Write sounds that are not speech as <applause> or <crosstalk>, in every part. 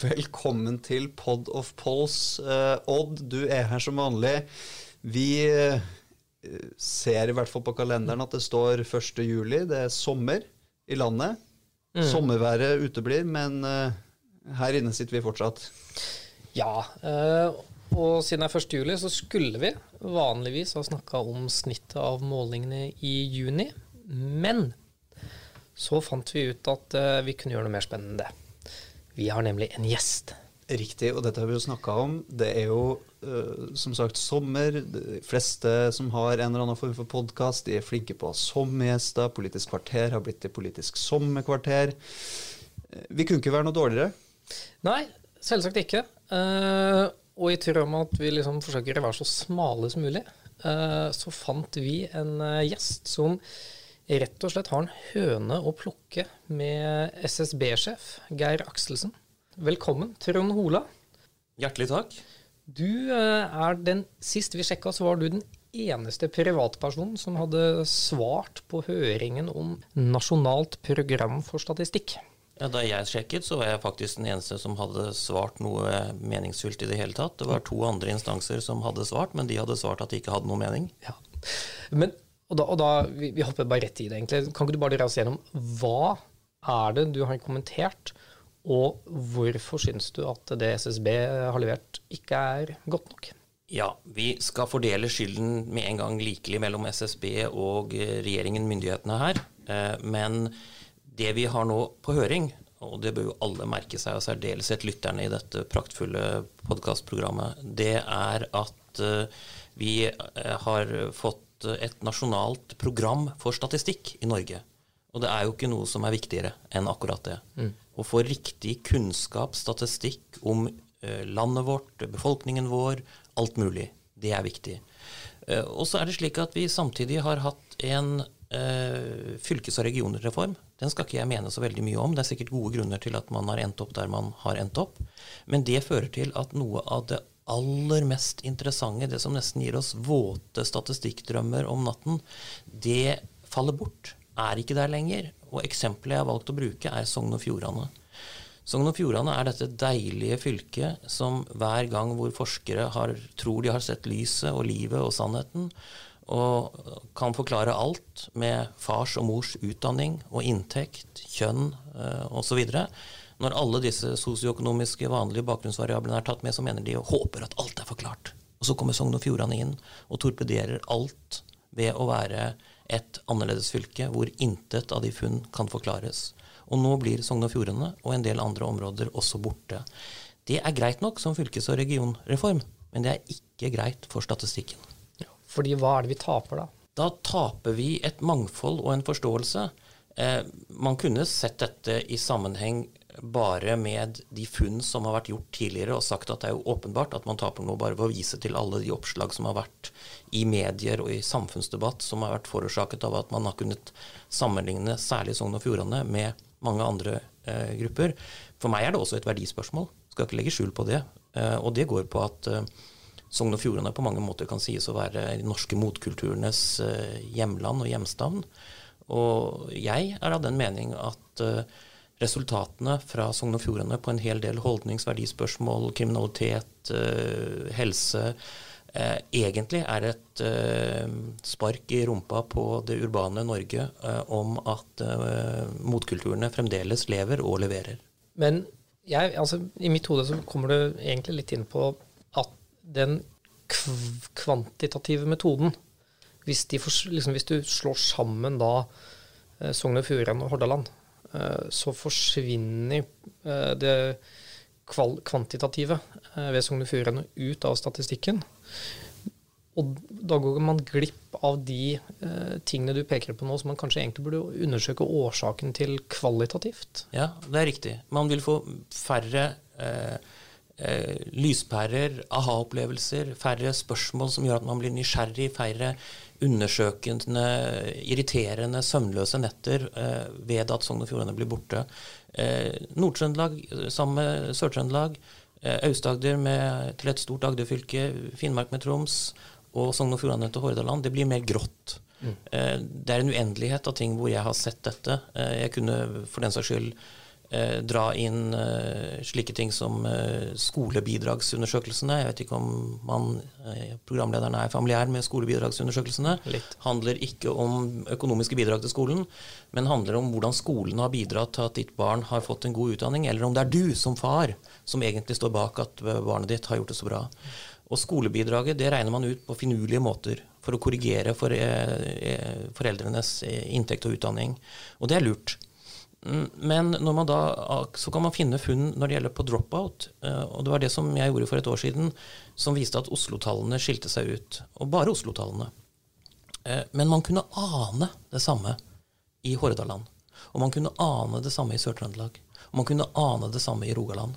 Velkommen til Pod of Polls. Uh, Odd, du er her som vanlig. Vi uh, ser i hvert fall på kalenderen at det står 1. juli. Det er sommer i landet. Mm. Sommerværet uteblir, men uh, her inne sitter vi fortsatt. Ja, og siden det er 1. juli, så skulle vi vanligvis ha snakka om snittet av målingene i juni. Men så fant vi ut at vi kunne gjøre noe mer spennende enn det. Vi har nemlig en gjest. Riktig, og dette har vi jo snakka om. Det er jo uh, som sagt sommer. De fleste som har en eller annen form for podkast, de er flinke på sommergjester. Politisk kvarter har blitt til Politisk sommerkvarter. Uh, vi kunne ikke være noe dårligere. Nei, selvsagt ikke. Uh, og i tråd med at vi liksom forsøker å være så smale som mulig, så fant vi en gjest som rett og slett har en høne å plukke med SSB-sjef Geir Akselsen. Velkommen, Trond Hola. Hjertelig takk. Du eh, er den Sist vi sjekka, så var du den eneste privatpersonen som hadde svart på høringen om Nasjonalt program for statistikk. Ja, da jeg sjekket, så var jeg faktisk den eneste som hadde svart noe meningsfylt i det hele tatt. Det var to andre instanser som hadde svart, men de hadde svart at de ikke hadde noe mening. Ja. Men og da, og da vi, vi, hopper bare rett i det, egentlig. Kan ikke du bare dra oss gjennom hva er det du har kommentert, og hvorfor syns du at det SSB har levert, ikke er godt nok? Ja, vi skal fordele skylden med en gang likelig mellom SSB og eh, regjeringen, myndighetene her. Eh, men det vi har nå på høring, og det bør jo alle merke seg, og særdeleshet lytterne i dette praktfulle podkastprogrammet, det er at eh, vi har fått et nasjonalt program for statistikk i Norge. Og det er jo ikke noe som er viktigere enn akkurat det. Mm. Å få riktig kunnskap, statistikk om eh, landet vårt, befolkningen vår, alt mulig. Det er viktig. Eh, og så er det slik at vi samtidig har hatt en eh, fylkes- og regionreform. Den skal ikke jeg mene så veldig mye om. Det er sikkert gode grunner til at man har endt opp der man har endt opp. Men det fører til at noe av det aller mest interessante, det som nesten gir oss våte statistikkdrømmer om natten, det faller bort. Er ikke der lenger. Og eksempelet jeg har valgt å bruke, er Sogn og Fjordane. Sogn og Fjordane er dette deilige fylket som hver gang hvor forskere har, tror de har sett lyset og livet og sannheten, og kan forklare alt med fars og mors utdanning og inntekt, kjønn eh, osv., når alle disse sosioøkonomiske vanlige bakgrunnsvariablene er tatt med, så mener de og håper at alt er forklart. Og så kommer Sogn og Fjordane inn og torpederer alt ved å være et annerledes fylke hvor intet av de funn kan forklares. Og nå blir Sogn og Fjordane og en del andre områder også borte. Det er greit nok som fylkes- og regionreform, men det er ikke greit for statistikken. Ja, fordi hva er det vi taper da? Da taper vi et mangfold og en forståelse. Eh, man kunne sett dette i sammenheng bare med de funn som har vært gjort tidligere, og sagt at det er jo åpenbart at man taper noe bare ved å vise til alle de oppslag som har vært i medier og i samfunnsdebatt, som har vært forårsaket av at man har kunnet sammenligne særlig Sogn og Fjordane med mange andre eh, grupper. For meg er det også et verdispørsmål, skal ikke legge skjul på det. Eh, og det går på at eh, Sogn og Fjordane på mange måter kan sies å være de norske motkulturenes eh, hjemland og hjemstavn. Og jeg er av den mening at eh, resultatene fra Sogn og Fjordane på en hel del holdningsverdispørsmål, kriminalitet, eh, helse, eh, egentlig er et eh, spark i rumpa på det urbane Norge om at motkulturene fremdeles lever og leverer. Men jeg, altså, i mitt hode så kommer du egentlig litt inn på at den kvantitative metoden hvis, de, liksom, hvis, du slår sammen da Sogn og Fjordane og Hordaland, så forsvinner eh, det kvantitative eh, ved Sogn og Fjordane ut av statistikken. Og da går man glipp av de eh, tingene du peker på nå, som man kanskje egentlig burde undersøke årsaken til kvalitativt. Ja, det er riktig. Man vil få færre eh, eh, lyspærer, aha-opplevelser, færre spørsmål som gjør at man blir nysgjerrig, færre undersøkende, irriterende, søvnløse netter eh, ved at Sogn og Fjordane blir borte. Eh, Nord-Trøndelag sammen med Sør-Trøndelag, eh, Aust-Agder til et stort Agder-fylke, Finnmark med Troms og Sogn og Fjordane til Hordaland, det blir mer grått. Mm. Eh, det er en uendelighet av ting hvor jeg har sett dette. Eh, jeg kunne for den saks skyld eh, dra inn eh, slike ting som eh, skolebidragsundersøkelsene. Jeg vet ikke om man, eh, programlederen er familiær med skolebidragsundersøkelsene. Litt. Handler ikke om økonomiske bidrag til skolen, men handler om hvordan skolen har bidratt til at ditt barn har fått en god utdanning, eller om det er du som far som egentlig står bak at barnet ditt har gjort det så bra. Og skolebidraget det regner man ut på finurlige måter for å korrigere for, eh, eh, foreldrenes eh, inntekt og utdanning. Og det er lurt. Mm, Men da, så kan man finne funn når det gjelder på dropout. eh, Og det var det som jeg gjorde for et år siden, som viste at Oslo-tallene skilte seg ut. Og bare Oslo-tallene. Eh, Men man kunne ane det samme i Hordaland. Og man kunne ane det samme i Sør-Trøndelag. Og man kunne ane det samme i Rogaland.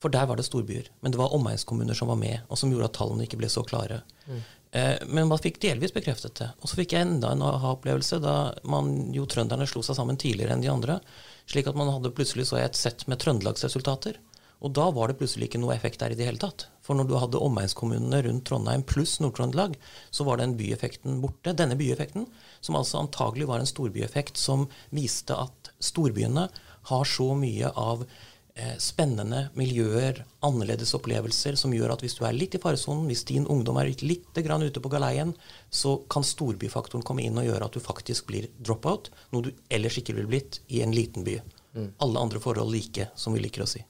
For der var det storbyer. Men det var omegnskommuner som var med, og som gjorde at tallene ikke ble så klare. Eh, men man fikk delvis bekreftet det. Og så fikk jeg enda en aha-opplevelse da man jo trønderne slo seg sammen tidligere enn de andre. Slik at man hadde plutselig så et sett med trøndelagsresultater. Og da var det plutselig ikke noe effekt der i det hele tatt. For når du hadde omegnskommunene rundt Trondheim pluss Nord-Trøndelag, så var den byeffekten borte. Denne byeffekten, som altså antagelig var en storbyeffekt som viste at storbyene har så mye av spennende miljøer, annerledes opplevelser, som gjør at hvis du er litt i faresonen, hvis din ungdom er litt, litt grann ute på galeien, så kan storbyfaktoren komme inn og gjøre at du faktisk blir dropout, noe du ellers ikke ville blitt i en liten by. Alle andre forhold like, som vi liker å si.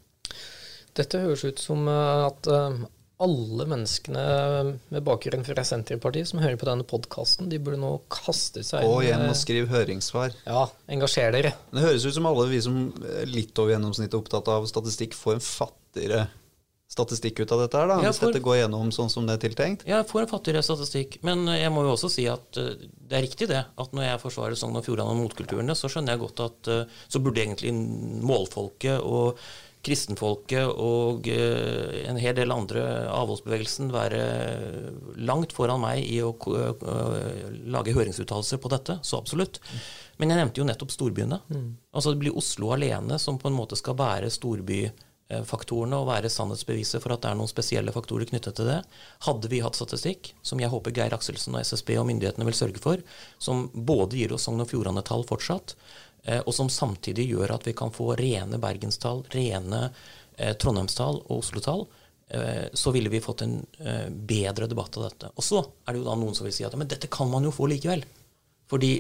Dette høres ut som eh, at eh, alle menneskene med bakgrunn fra Senterpartiet som hører på denne podkasten, de burde nå kaste seg Gå hjem eh, og skriv høringssvar. Ja, engasjer dere. Det høres ut som alle vi som er litt over gjennomsnittet er opptatt av statistikk, får en fattigere statistikk ut av dette her, da, hvis får, dette går gjennom sånn som det er tiltenkt. Jeg får en fattigere statistikk, men jeg må jo også si at eh, det er riktig det. At når jeg forsvarer Sogn og Fjordane og motkulturene, så skjønner jeg godt at eh, så burde egentlig målfolket og kristenfolket og eh, en hel del andre avholdsbevegelsen være langt foran meg i å eh, lage høringsuttalelser på dette. Så absolutt. Men jeg nevnte jo nettopp storbyene. Altså Det blir Oslo alene som på en måte skal bære storbyfaktorene og være sannhetsbeviset for at det er noen spesielle faktorer knyttet til det. Hadde vi hatt statistikk, som jeg håper Geir Akselsen og SSB og myndighetene vil sørge for, som både gir oss Sogn og Fjordane-tall fortsatt, og som samtidig gjør at vi kan få rene bergenstall, rene eh, trondheimstall og Oslo-tall, eh, så ville vi fått en eh, bedre debatt av dette. Og så er det jo da noen som vil si at men dette kan man jo få likevel. Fordi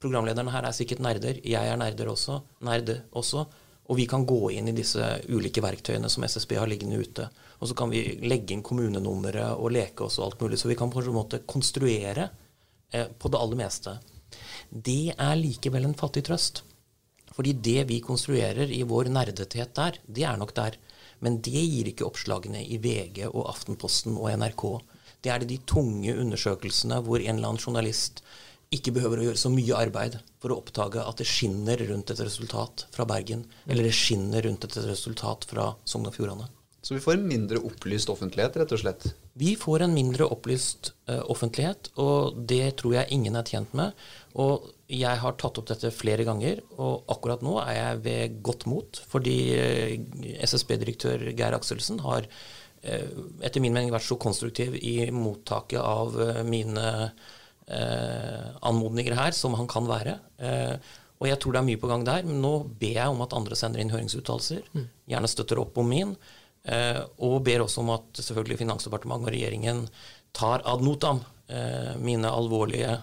programlederne her er sikkert nerder, jeg er nerder også, nerde også, og vi kan gå inn i disse ulike verktøyene som SSB har liggende ute. Og så kan vi legge inn kommunenummeret og leke oss og alt mulig, så vi kan på en måte konstruere eh, på det aller meste. Det er likevel en fattig trøst. Fordi det vi konstruerer i vår nerdethet der, det er nok der. Men det gir ikke oppslagene i VG og Aftenposten og NRK. Det er det de tunge undersøkelsene hvor en eller annen journalist ikke behøver å gjøre så mye arbeid for å oppdage at det skinner rundt et resultat fra Bergen, eller det skinner rundt et resultat fra Sogn og Fjordane. Så vi får en mindre opplyst offentlighet, rett og slett. Vi får en mindre opplyst uh, offentlighet, og det tror jeg ingen er tjent med. Og jeg har tatt opp dette flere ganger, og akkurat nå er jeg ved godt mot, fordi eh, SSB-direktør Geir Akselsen har eh, etter min mening vært så konstruktiv i mottaket av eh, mine eh, anmodninger her som han kan være. Eh, og jeg tror det er mye på gang der, men nå ber jeg om at andre sender inn høringsuttalelser. Gjerne støtter opp om min. Eh, og ber også om at selvfølgelig Finansdepartementet og regjeringen tar ad notam eh, mine alvorlige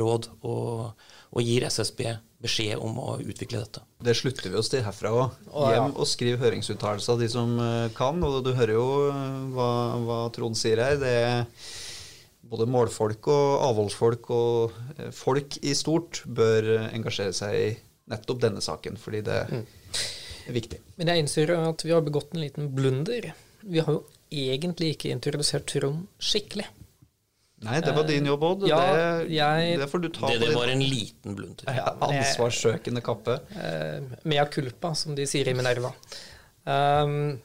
råd og, og gir SSB beskjed om å utvikle dette. Det slutter vi oss til herfra òg. Hjem og skriv høringsuttalelser, de som eh, kan. Og du hører jo eh, hva, hva Trond sier her. Det er både målfolk og avholdsfolk og eh, folk i stort bør eh, engasjere seg i nettopp denne saken, fordi det Mm. er viktig. Men jeg innser at vi har begått en liten blunder. Vi har jo egentlig ikke introdusert Trond skikkelig. Nei, det var din jobb, Odd. ja, det, jeg- det får du ta Det, det var en liten blunter. Ja, ansvarssøkende kappe. Uh, mea culpa, som de sier i Minerva. Um,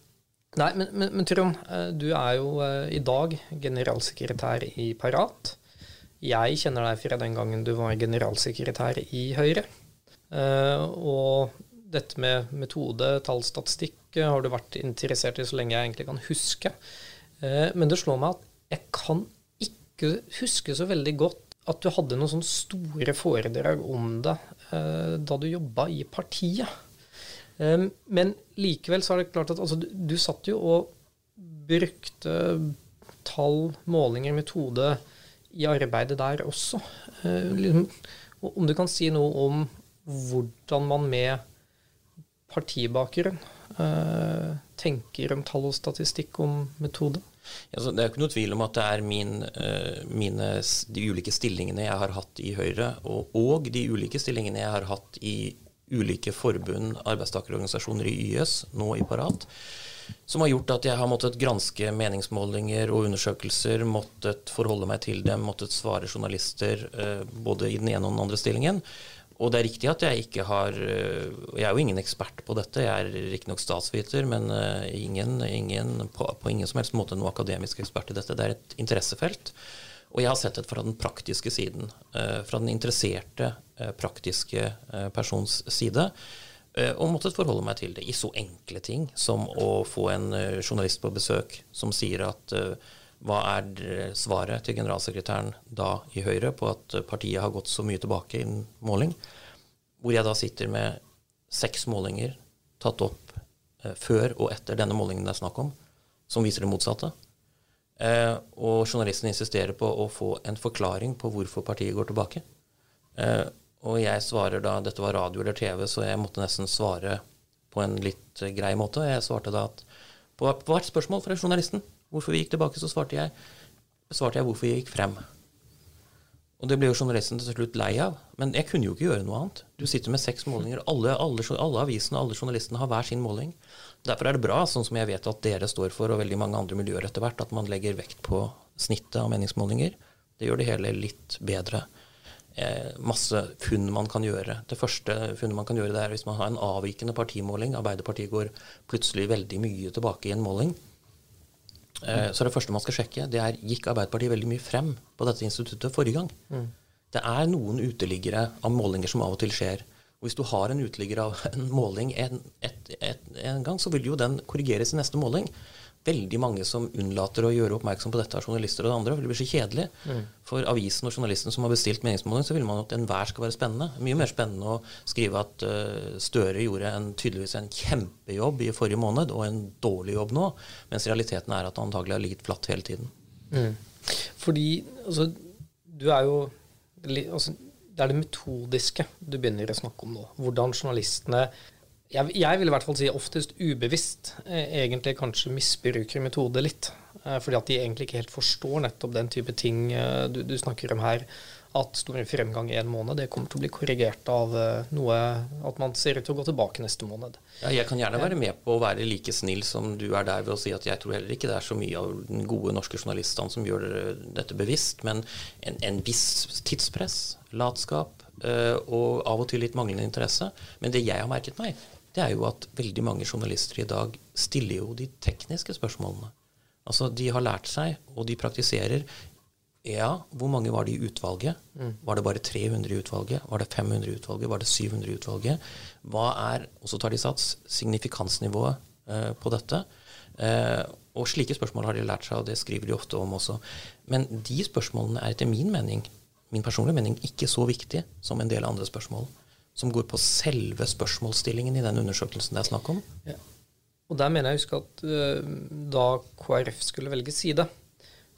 nei, men, men, men Trond, eh, du er jo uh, i dag generalsekretær i Parat. Jeg kjenner deg fra den gangen du var generalsekretær i Høyre. Uh, og dette med metode, tallstatistikk har du vært interessert i så lenge jeg egentlig kan huske. Eh, men det slår meg at jeg kan ikke huske så veldig godt at du hadde noen sånne store foredrag om det eh, da du jobba i partiet. Um, men likevel så er det klart at altså, du, du satt jo og brukte tall, målinger, metode i arbeidet der også. Uh, liksom, om du kan si noe om hvordan man med partibakgrunn uh, tenker om tall og statistikk om metode? Altså, det er ikke noe tvil om at det er min, uh, mine, de ulike stillingene jeg har hatt i Høyre, og, og, de ulike stillingene jeg har hatt i ulike forbund, arbeidstakerorganisasjoner i YS, nå i Parat, som har gjort at jeg har måttet granske meningsmålinger og undersøkelser, måttet forholde meg til dem, måttet svare journalister uh, både i den ene og den andre stillingen. Og det er riktig at jeg ikke har eh, Jeg er jo ingen ekspert på dette. Jeg er riktignok statsviter, men eh, ingen, ingen, på, på, ingen som helst måte noen akademisk ekspert i dette. Det er et interessefelt. Og jeg har sett det fra den praktiske siden. Eh, fra den interesserte, praktiske persons side. Og måttet forholde meg til det i så enkle ting som å få en journalist på besøk som sier at hva er svaret til generalsekretæren da i Høyre på at partiet har gått så mye tilbake i en måling? Hvor jeg da sitter med seks målinger tatt opp eh, før og etter denne målingen det er snakk om, som viser det motsatte. Eh, og journalisten insisterer på å få en forklaring på hvorfor partiet går tilbake. Eh, og jeg svarer da Dette var radio eller TV, så jeg måtte nesten svare på en litt grei måte. Jeg svarte da at på, hvert spørsmål fra journalisten hvorfor vi gikk tilbake, så svarte jeg, svarte jeg hvorfor vi gikk frem. Og det ble jo journalisten til slutt lei av. Men jeg kunne jo ikke gjøre noe annet. Du sitter med seks målinger. Alle, alle, alle avisene alle journalistene har hver sin måling. Derfor er det bra, sånn som jeg vet at dere står for, og veldig mange andre miljøer etter hvert, at man legger vekt på snittet av meningsmålinger. Det gjør det hele litt bedre. Eh, masse funn man kan gjøre. Det første funnet man kan gjøre, det er hvis man har en avvikende partimåling. Arbeiderpartiet går plutselig veldig mye tilbake i en måling. Eh, så det første man skal sjekke, det er gikk Arbeiderpartiet veldig mye frem på dette instituttet forrige gang. Mm. Det er noen uteliggere av målinger som av og til skjer. Og hvis du har en uteligger av en måling en, et, et, en gang, så vil jo den korrigeres i neste måling veldig mange som unnlater å gjøre oppmerksom på dette av journalister og det andre. For det blir så kjedelig. Mm. For avisen og journalisten som har bestilt meningsmåling, så vil man at enhver skal være spennende. Mye mer spennende å skrive at uh, Støre gjorde en, tydeligvis en kjempejobb i forrige måned og en dårlig jobb nå, mens realiteten er at han antagelig har ligget flatt hele tiden. Mm. Fordi altså, du er jo altså, Det er det metodiske du begynner å snakke om nå. Hvordan journalistene jeg, jeg, vil i hvert fall si oftest ubevisst eh, egentlig kanskje misbruker metode litt. Eh, fordi at de egentlig ikke helt forstår nettopp den type ting eh, du, du snakker om her. At stor fremgang i en måned det kommer til å bli korrigert av noe At man ser ut til å gå tilbake neste måned. Ja, jeg kan gjerne være med på å være like snill som du er der ved å si at jeg tror heller ikke det er så mye av den gode norske journalistene som gjør dette bevisst, men en, en viss tidspress, latskap og av og til litt manglende interesse. Men det jeg har merket meg, det er jo at veldig mange journalister i dag stiller jo de tekniske spørsmålene. Altså, de har lært seg, og de praktiserer. Ja, hvor mange var det i utvalget? Mm. Var det bare 300 i utvalget? Var det 500 i utvalget? Var det 700 i utvalget? Hva er, og så tar de sats, signifikansnivået eh, på dette? Eh, og slike spørsmål har de lært seg, og det skriver de ofte om også. Men de spørsmålene er etter min mening, min personlige mening, ikke så viktige som en del andre spørsmål som går på selve spørsmålsstillingen i den undersøkelsen det er snakk om. Ja. Og der mener jeg å huske at uh, da KrF skulle velge side,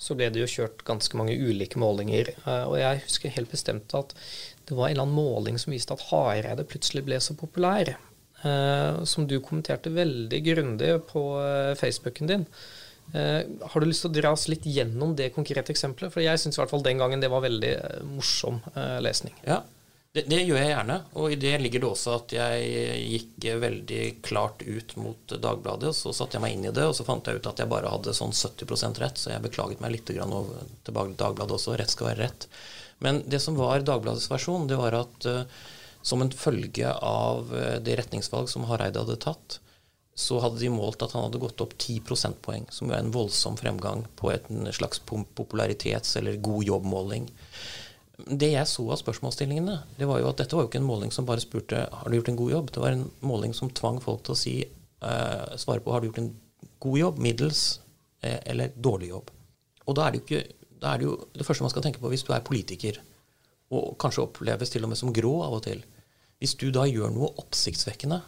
så ble det jo kjørt ganske mange ulike målinger. Uh, og jeg husker helt bestemt at det var en eller annen måling som viste at Hareide plutselig ble så populær. Uh, som du kommenterte veldig grundig på Facebooken din. har du lyst til å dra oss litt gjennom det konkrete eksempelet? For jeg syns i hvert fall den gangen det var veldig morsom lesning. Ja, det, det, gjør jeg gjerne, og i det ligger det også at jeg gikk veldig klart ut mot Dagbladet. Så satte jeg meg inn i det, og så fant jeg ut at jeg bare hadde sånn 70% rett, så jeg beklaget meg litt over til Dagbladet også. Rett skal være rett. Men det som var Dagbladets versjon, det var at uh, som en følge av uh, det retningsvalg som Hareide hadde tatt, så hadde de målt at han hadde gått opp 10 prosentpoeng, som jo er en voldsom fremgang på en slags popularitets- eller god jobbmåling det jeg så av spørsmålsstillingene, det var jo at dette var jo ikke en måling som bare spurte har du gjort en god jobb. Det var en måling som tvang folk til å si, uh, svare på har du gjort en god jobb, middels uh, eller dårlig jobb. Og da er, det jo ikke, da er det jo det første man skal tenke på hvis du er politiker, og kanskje oppleves til og med som grå av og til. Hvis du da gjør noe oppsiktsvekkende,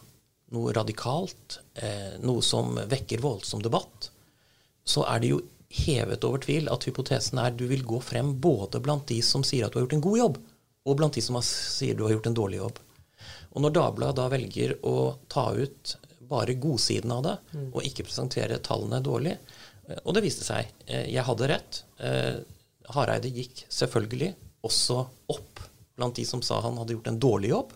noe radikalt, eh, noe som vekker voldsom debatt, så er det jo hevet over tvil at hypotesen er du vil gå frem både blant de som sier at du har gjort en god jobb, og blant de som sier du har gjort en dårlig jobb. Og når Dagbladet da velger å ta ut bare godsiden av det, mm. og ikke presentere tallene dårlig, eh, og det viste seg, eh, jeg hadde rett. Eh, Hareide gikk selvfølgelig også opp blant de som sa han hadde gjort en dårlig jobb.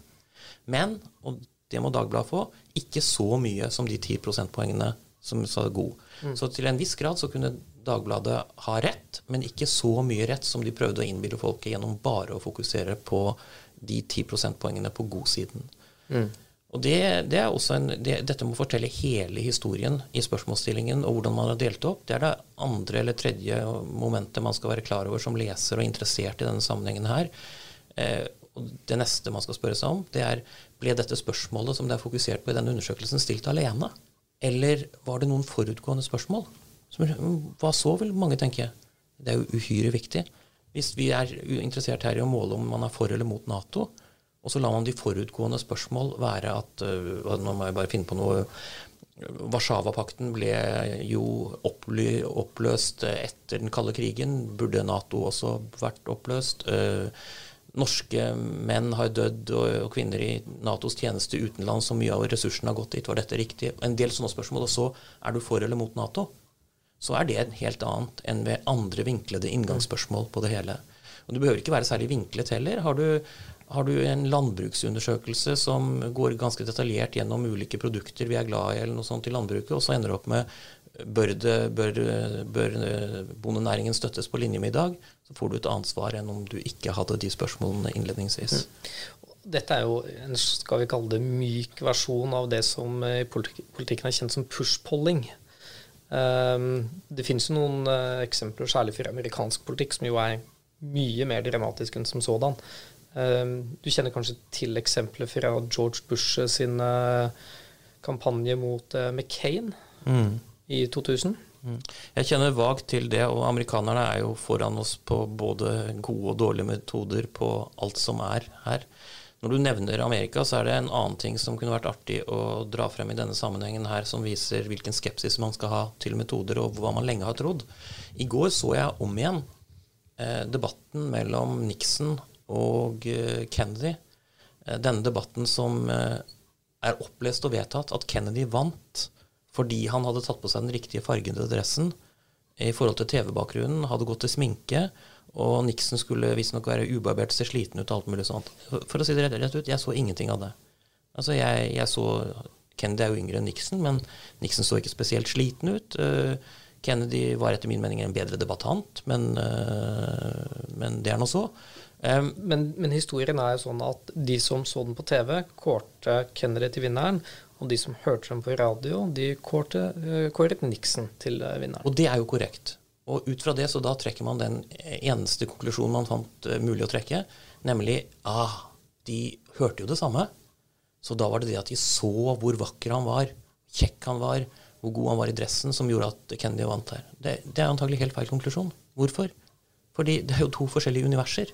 Men, og det må Dagbladet få, ikke så mye som de 10 prosentpoengene som sa god. Mm. Så til en viss grad så kunne Dagbladet har rett, men ikke så mye rett som de prøvde å innbille folket gjennom bare å fokusere på de 10 prosentpoengene på godsiden. Mm. Og det, det, er også en, det, Dette må fortelle hele historien i spørsmålsstillingen og hvordan man har delt opp. Det er det andre eller tredje momentet man skal være klar over som leser og interessert i denne sammenhengen her. Eh, og Det neste man skal spørre seg om, det er ble dette spørsmålet som det er fokusert på i denne undersøkelsen, stilt alene? Eller var det noen forutgående spørsmål? Hva så, vil mange tenke. Det er jo uhyre viktig. Hvis vi er interessert her i å måle om man er for eller mot Nato, og så lar man de forutgående spørsmål være at uh, Nå må jeg bare finne på noe. Warszawapakten ble jo oppløst etter den kalde krigen. Burde Nato også vært oppløst? Uh, norske menn har dødd og, kvinner i Natos tjeneste utenlands, og mye av ressursene har gått dit. Var dette riktig? En del sånne spørsmål. Og så er du for eller mot Nato. Så er det helt annet enn ved andre vinklede inngangsspørsmål på det hele. Og Du behøver ikke være særlig vinklet heller. Har du har du en landbruksundersøkelse som går ganske detaljert gjennom ulike produkter vi er glad i, eller noe sånt i landbruket, og så ender det opp med bør, det, bør, bør bondenæringen støttes på linje med i dag, så får du et annet svar enn om du ikke hadde de spørsmålene innledningsvis. Mm. Dette er jo en skal vi kalle det myk versjon av det som i politikken er kjent som push-polling. Um, det finnes jo noen uh, eksempler, særlig for amerikansk politikk, som jo er mye mer dramatisk enn som sådan. Ehm, du kjenner kanskje til eksempler fra George Bush sin eh, kampanje mot eh, McCain mm. i 2000? Mm. Jeg kjenner vagt til det, og amerikanerne er jo foran oss på både gode og dårlige metoder på alt som er her. Når du nevner Amerika, så er det en annen ting som kunne vært artig å dra frem i denne sammenhengen her, som viser hvilken skepsis man skal ha til metoder, og hva man lenge har trodd. I går så jeg om igjen eh, debatten mellom Nixon og eh, Kennedy. Eh, denne debatten som eh, er opplest og vedtatt at Kennedy vant fordi han hadde tatt på seg den riktige fargede dressen i forhold til TV-bakgrunnen, hadde gått til sminke, og Nixon skulle visstnok være ubarbert, se sliten ut og alt mulig sånt. For å si det rett, ut, jeg så ingenting av det. Altså, jeg, jeg så Kennedy er jo yngre enn Nixon, men Nixon så ikke spesielt sliten ut. Kennedy var etter min mening en bedre debattant, men, men det er nå så. Men, men, historien er jo sånn at de som så den på TV, kårte Kennedy til vinneren. Og de som hørte den på radio, de kårte, kåret Nixon til vinneren. Og det er jo korrekt. Og ut fra det så da trekker man den eneste konklusjonen man fant uh, mulig å trekke, nemlig ah, de hørte jo det samme. Så da var det det at de så hvor vakker han var, kjekk han var, hvor god han var i dressen, som gjorde at Kennedy vant her. Det, det er antagelig helt feil konklusjon. Hvorfor? Fordi det er jo to forskjellige universer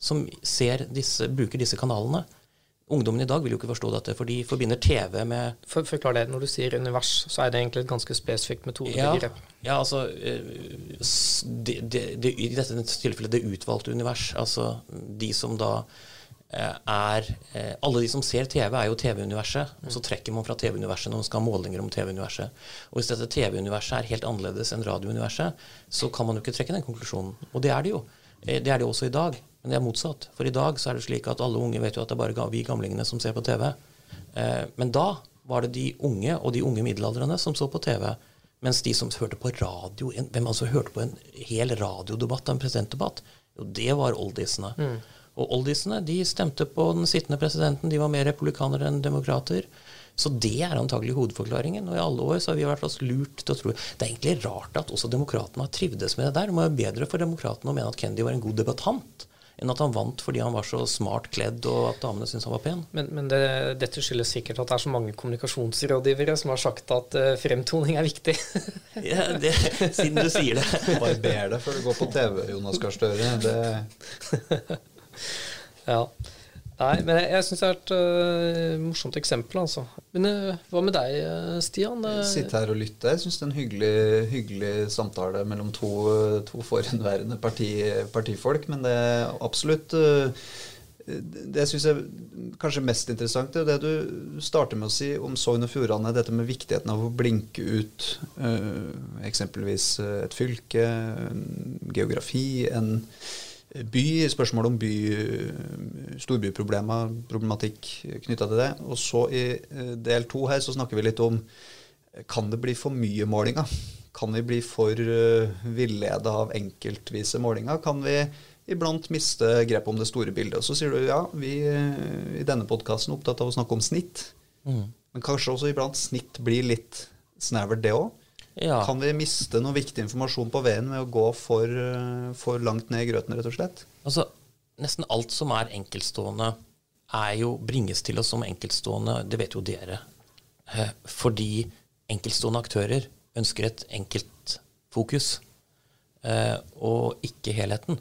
som disse, bruker disse kanalene. Ungdommen i dag vil jo ikke forstå dette, for de forbinder TV med For, Forklar det. Når du sier univers, så er det egentlig et ganske spesifikt metodebegrep. Ja, ja, altså eh, det, det, det, I dette tilfellet det utvalgte univers. Altså de som da eh, er eh, Alle de som ser TV, er jo TV-universet. Og så trekker man fra TV-universet når man skal ha målinger om TV-universet. Og hvis dette TV-universet er helt annerledes enn radio-universet, så kan man jo ikke trekke den konklusjonen. Og det er det jo. Det er det også i dag. Men det er motsatt. For i dag så er det slik at alle unge vet jo at det er bare vi gamlingene som ser på TV. Eh, men da var det de unge og de unge middelaldrende som så på TV. Mens de som hørte på radio en, Hvem altså hørte på en hel radiodebatt av en presidentdebatt? Jo, det var oldiesene. Mm. Og oldiesene de stemte på den sittende presidenten. De var mer republikanere enn demokrater. Så det er antagelig hovedforklaringen. Og i alle år så har vi vært oss lurt til å tro Det er egentlig rart at også demokratene har trivdes med det der. Det må være bedre for demokratene å mene at Kennedy var en god debattant enn at han vant fordi han var så smart kledd og at damene syntes han var pen. Men, men det, dette skyldes sikkert at det er så mange kommunikasjonsrådgivere som har sagt at uh, fremtoning er viktig. <laughs> ja, det, siden du sier det. <laughs> Barber deg før du går på TV, Jonas Gahr Støre. <laughs> ja. Nei, men jeg, jeg syns det er et uh, morsomt eksempel, altså. Men uh, hva med deg, Stian? Sitte her og lytte. Jeg syns det er en hyggelig, hyggelig samtale mellom to, to forhenværende parti, partifolk. Men det er absolutt uh, det syns jeg kanskje mest interessant, er det du starter med å si om Sogn og Fjordane. Dette med viktigheten av å blinke ut eksempelvis et fylke, geografi, en by, spørsmål om by, storbyproblemer, problematikk knytta til det. Og så i eh, del to her så snakker vi litt om kan det bli for mye målinger? Kan vi bli for uh, villeda av enkeltvise målinger? Kan vi iblant miste grep om det store bildet? Og så sier du ja, vi i denne podkasten er opptatt av å snakke om snitt. Mm. Men kanskje også iblant snitt blir litt snevert, det òg? Ja. Kan vi miste noe viktig informasjon på veien med å gå for, eh, for, langt ned i grøten, rett og slett? Altså, Nesten alt som er enkeltstående, er jo, bringes til oss som enkeltstående. Det vet jo dere. Eh, fordi enkeltstående aktører ønsker et enkelt fokus, eh, og ikke helheten.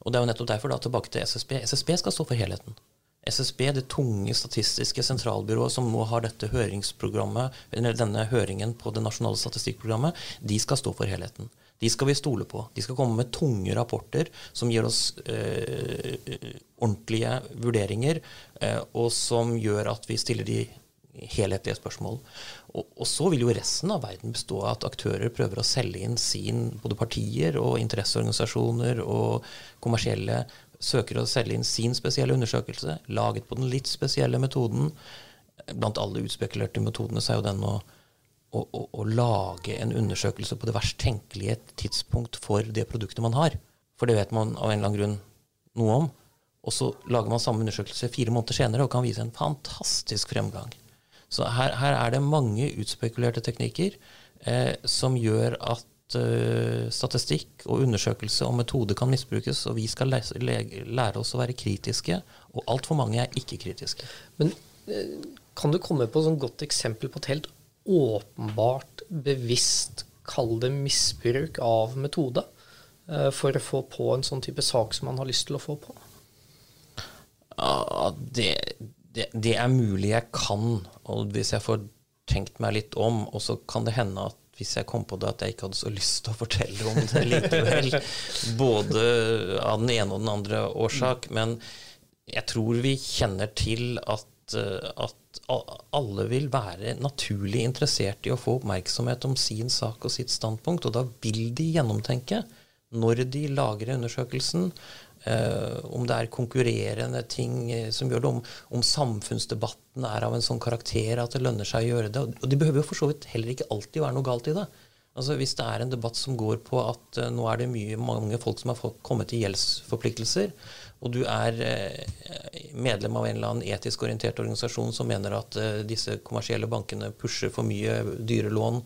Og Det er jo nettopp derfor, da, tilbake til SSB. SSB skal stå for helheten. SSB, det tunge statistiske sentralbyrået som nå har dette høringsprogrammet, eller denne høringen på det nasjonale statistikkprogrammet, de skal stå for helheten. De skal vi stole på. De skal komme med tunge rapporter som gir oss eh, ordentlige vurderinger, eh, og som gjør at vi stiller de helhetlige spørsmål. Og, og, så vil jo resten av verden bestå av at aktører prøver å selge inn sin, både partier og interesseorganisasjoner og kommersielle søker å selge inn sin spesielle undersøkelse, laget på den litt spesielle metoden. Blant alle utspekulerte metodene så er jo den å, å, å, å, lage en undersøkelse på det verst tenkelige tidspunkt for det produktet man har. For det vet man av en eller annen grunn noe om. Og så lager man samme undersøkelse fire måneder senere og kan vise en fantastisk fremgang. Så her, her er det mange utspekulerte teknikker eh, som gjør at uh, statistikk og undersøkelse og metode kan misbrukes, og vi skal lære, lære oss å være kritiske. Og altfor mange er ikke kritiske. Men uh, kan du komme på et godt eksempel på et helt åpenbart, bevisst, kall det misbruk av metode, uh, for å få på en sånn type sak som man har lyst til å få på? Ja, det, det, det er mulig jeg kan, og hvis jeg får tenkt meg litt om, og så kan det hende at hvis jeg kom på det, at jeg ikke hadde så lyst til å fortelle om det likevel. <laughs> Både av den ene og den andre årsak. Men jeg tror vi kjenner til at, eh, at alle vil være naturlig interessert i å få oppmerksomhet om sin sak og sitt standpunkt, og da vil de gjennomtenke når de lager undersøkelsen, om det er konkurrerende ting uh, som gjør det, om, om, samfunnsdebatten er av en sånn karakter at det lønner seg å gjøre det. Og det behøver jo for så vidt heller ikke alltid være noe galt i det. Altså Hvis det er en debatt som går på at uh, nå er det mye, mange folk som har kommet til gjeldsforpliktelser, og du er medlem av en eller annen etisk orientert organisasjon som mener at disse kommersielle bankene pusher for mye dyre lån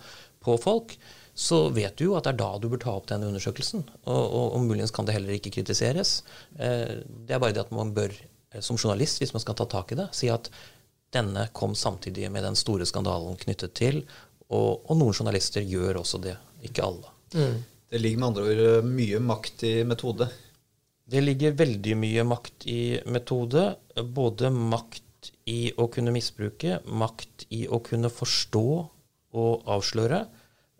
på folk, så vet du jo at det er da du bør ta opp denne undersøkelsen. Og, og, og muligens kan det heller ikke kritiseres. Eh, det er bare det at man bør, eh, som journalist, hvis man skal ta tak i det, si at denne kom samtidig med den store skandalen knyttet til, og, og noen journalister gjør også det. Ikke alle. Mm. Det ligger med andre ord eh, mye makt i metode? Det ligger veldig mye makt i metode. Både makt i å kunne misbruke, makt i å kunne forstå og avsløre.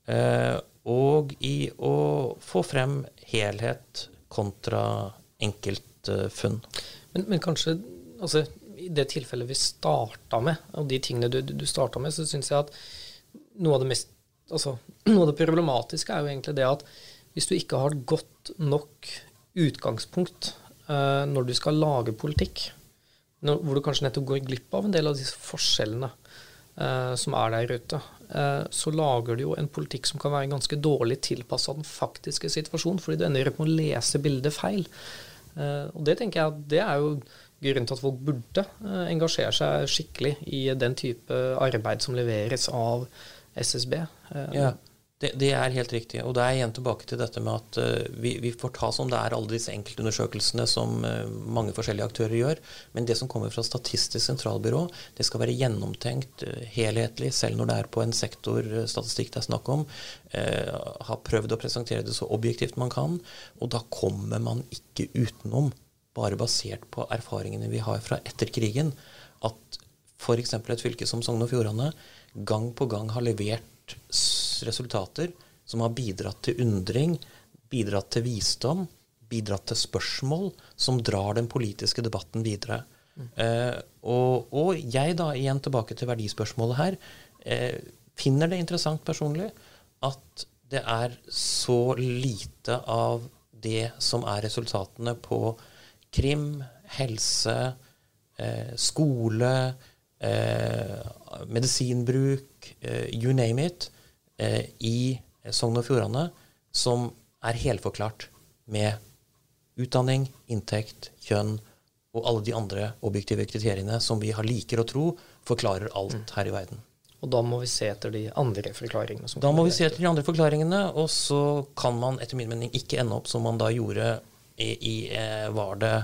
Eh, og i å få frem helhet kontra enkeltfunn. Men, men kanskje altså, i det tilfellet vi starta med, og de tingene du, du starta med, så syns jeg at noe av mest altså, <clears throat> noe av det problematiske er jo egentlig det at hvis du ikke har godt nok utgangspunkt eh, når du skal lage politikk, når, hvor du kanskje nettopp går glipp av en del av disse forskjellene uh, som er der ute, Eh, så lager du jo en politikk som kan være ganske dårlig tilpassa den faktiske situasjonen, fordi du ender opp med å lese bildet feil. Eh, og det tenker jeg at det er jo grunnen til at folk burde eh, engasjere seg skikkelig i den type arbeid som leveres av SSB. Ja. Det, det, er helt riktig. Og det er igjen tilbake til dette med at uh, vi, vi, får ta som det er alle disse enkeltundersøkelsene som uh, mange forskjellige aktører gjør. Men det som kommer fra Statistisk sentralbyrå, det skal være gjennomtenkt, uh, helhetlig, selv når det er på en sektorstatistikk det er snakk om. har prøvd å presentere det så objektivt man kan. Og da kommer man ikke utenom bare basert på erfaringene vi har fra etter krigen, at f.eks. et fylke som Sogn og Fjordane gang på gang har levert resultater som har bidratt til undring, bidratt til visdom, bidratt til spørsmål som drar den politiske debatten videre. Mm. Eh, og, og, jeg, da, igjen tilbake til verdispørsmålet her, eh, finner det interessant personlig at det er så lite av det som er resultatene på krim, helse, eh, skole, eh, medisinbruk, eh, you name it, eh, i Sogn og Fjordane, som er helforklart med utdanning, inntekt, kjønn og alle de andre objektive kriteriene som vi har liker å tro forklarer alt mm. her i verden. Og da må vi se etter de andre forklaringene. da må vi se etter de andre forklaringene, og så kan man etter min mening ikke ende opp som man da gjorde i, i eh, Var det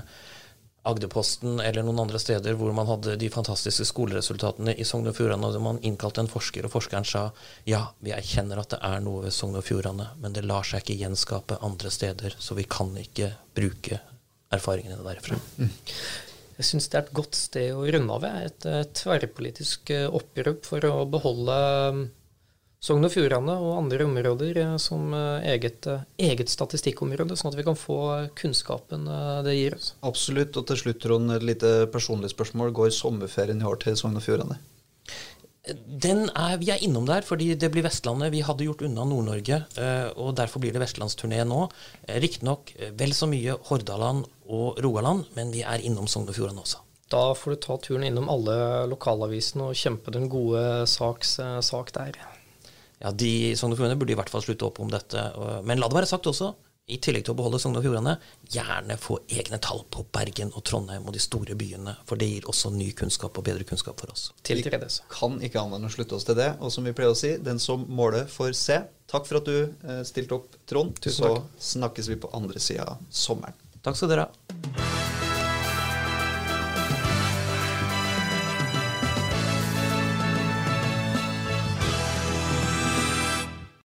Agderposten eller noen andre steder hvor man hadde de fantastiske skoleresultatene i Sogn og Fjordane, og man innkalte en forsker, og forskeren sa ja, vi erkjenner at det er noe ved Sogn og Fjordane, men det lar seg ikke gjenskape andre steder, så vi kan ikke bruke erfaringene derfra. Mm. Jeg syns det er et godt sted å runde av. Et, et tverrpolitisk eh, opprop for å beholde Sogn og Fjordane og andre områder eh, som eh, eget, eh, eget, statistikkområde, sånn at vi kan få kunnskapen det gir oss. Absolutt. Og til slutt, Trond, et lite personlig spørsmål. Går sommerferien i år til Sogn og Fjordane? Den er, vi er innom der, fordi det blir Vestlandet. Vi hadde gjort unna Nord-Norge, og derfor blir det vestlandsturné nå. Riktignok vel så mye Hordaland og Rogaland, men vi er innom Sogn og Fjordane også. Da får du ta turen innom alle lokalavisene og kjempe den gode saks sak der ja, de Sogn og Fjordane burde i hvert fall slutte opp om dette. Men la det være sagt også, i tillegg til å beholde Sogn og Fjordane, gjerne få egne tall på Bergen og Trondheim og de store byene. For det gir også ny kunnskap og bedre kunnskap for oss. Til Vi kan ikke annet enn å slutte oss til det. Og som vi pleier å si, den som måler, får se. Takk for at du eh, stilte opp, Trond. Tusen Så snakkes vi på andre sida av sommeren. Takk skal dere ha.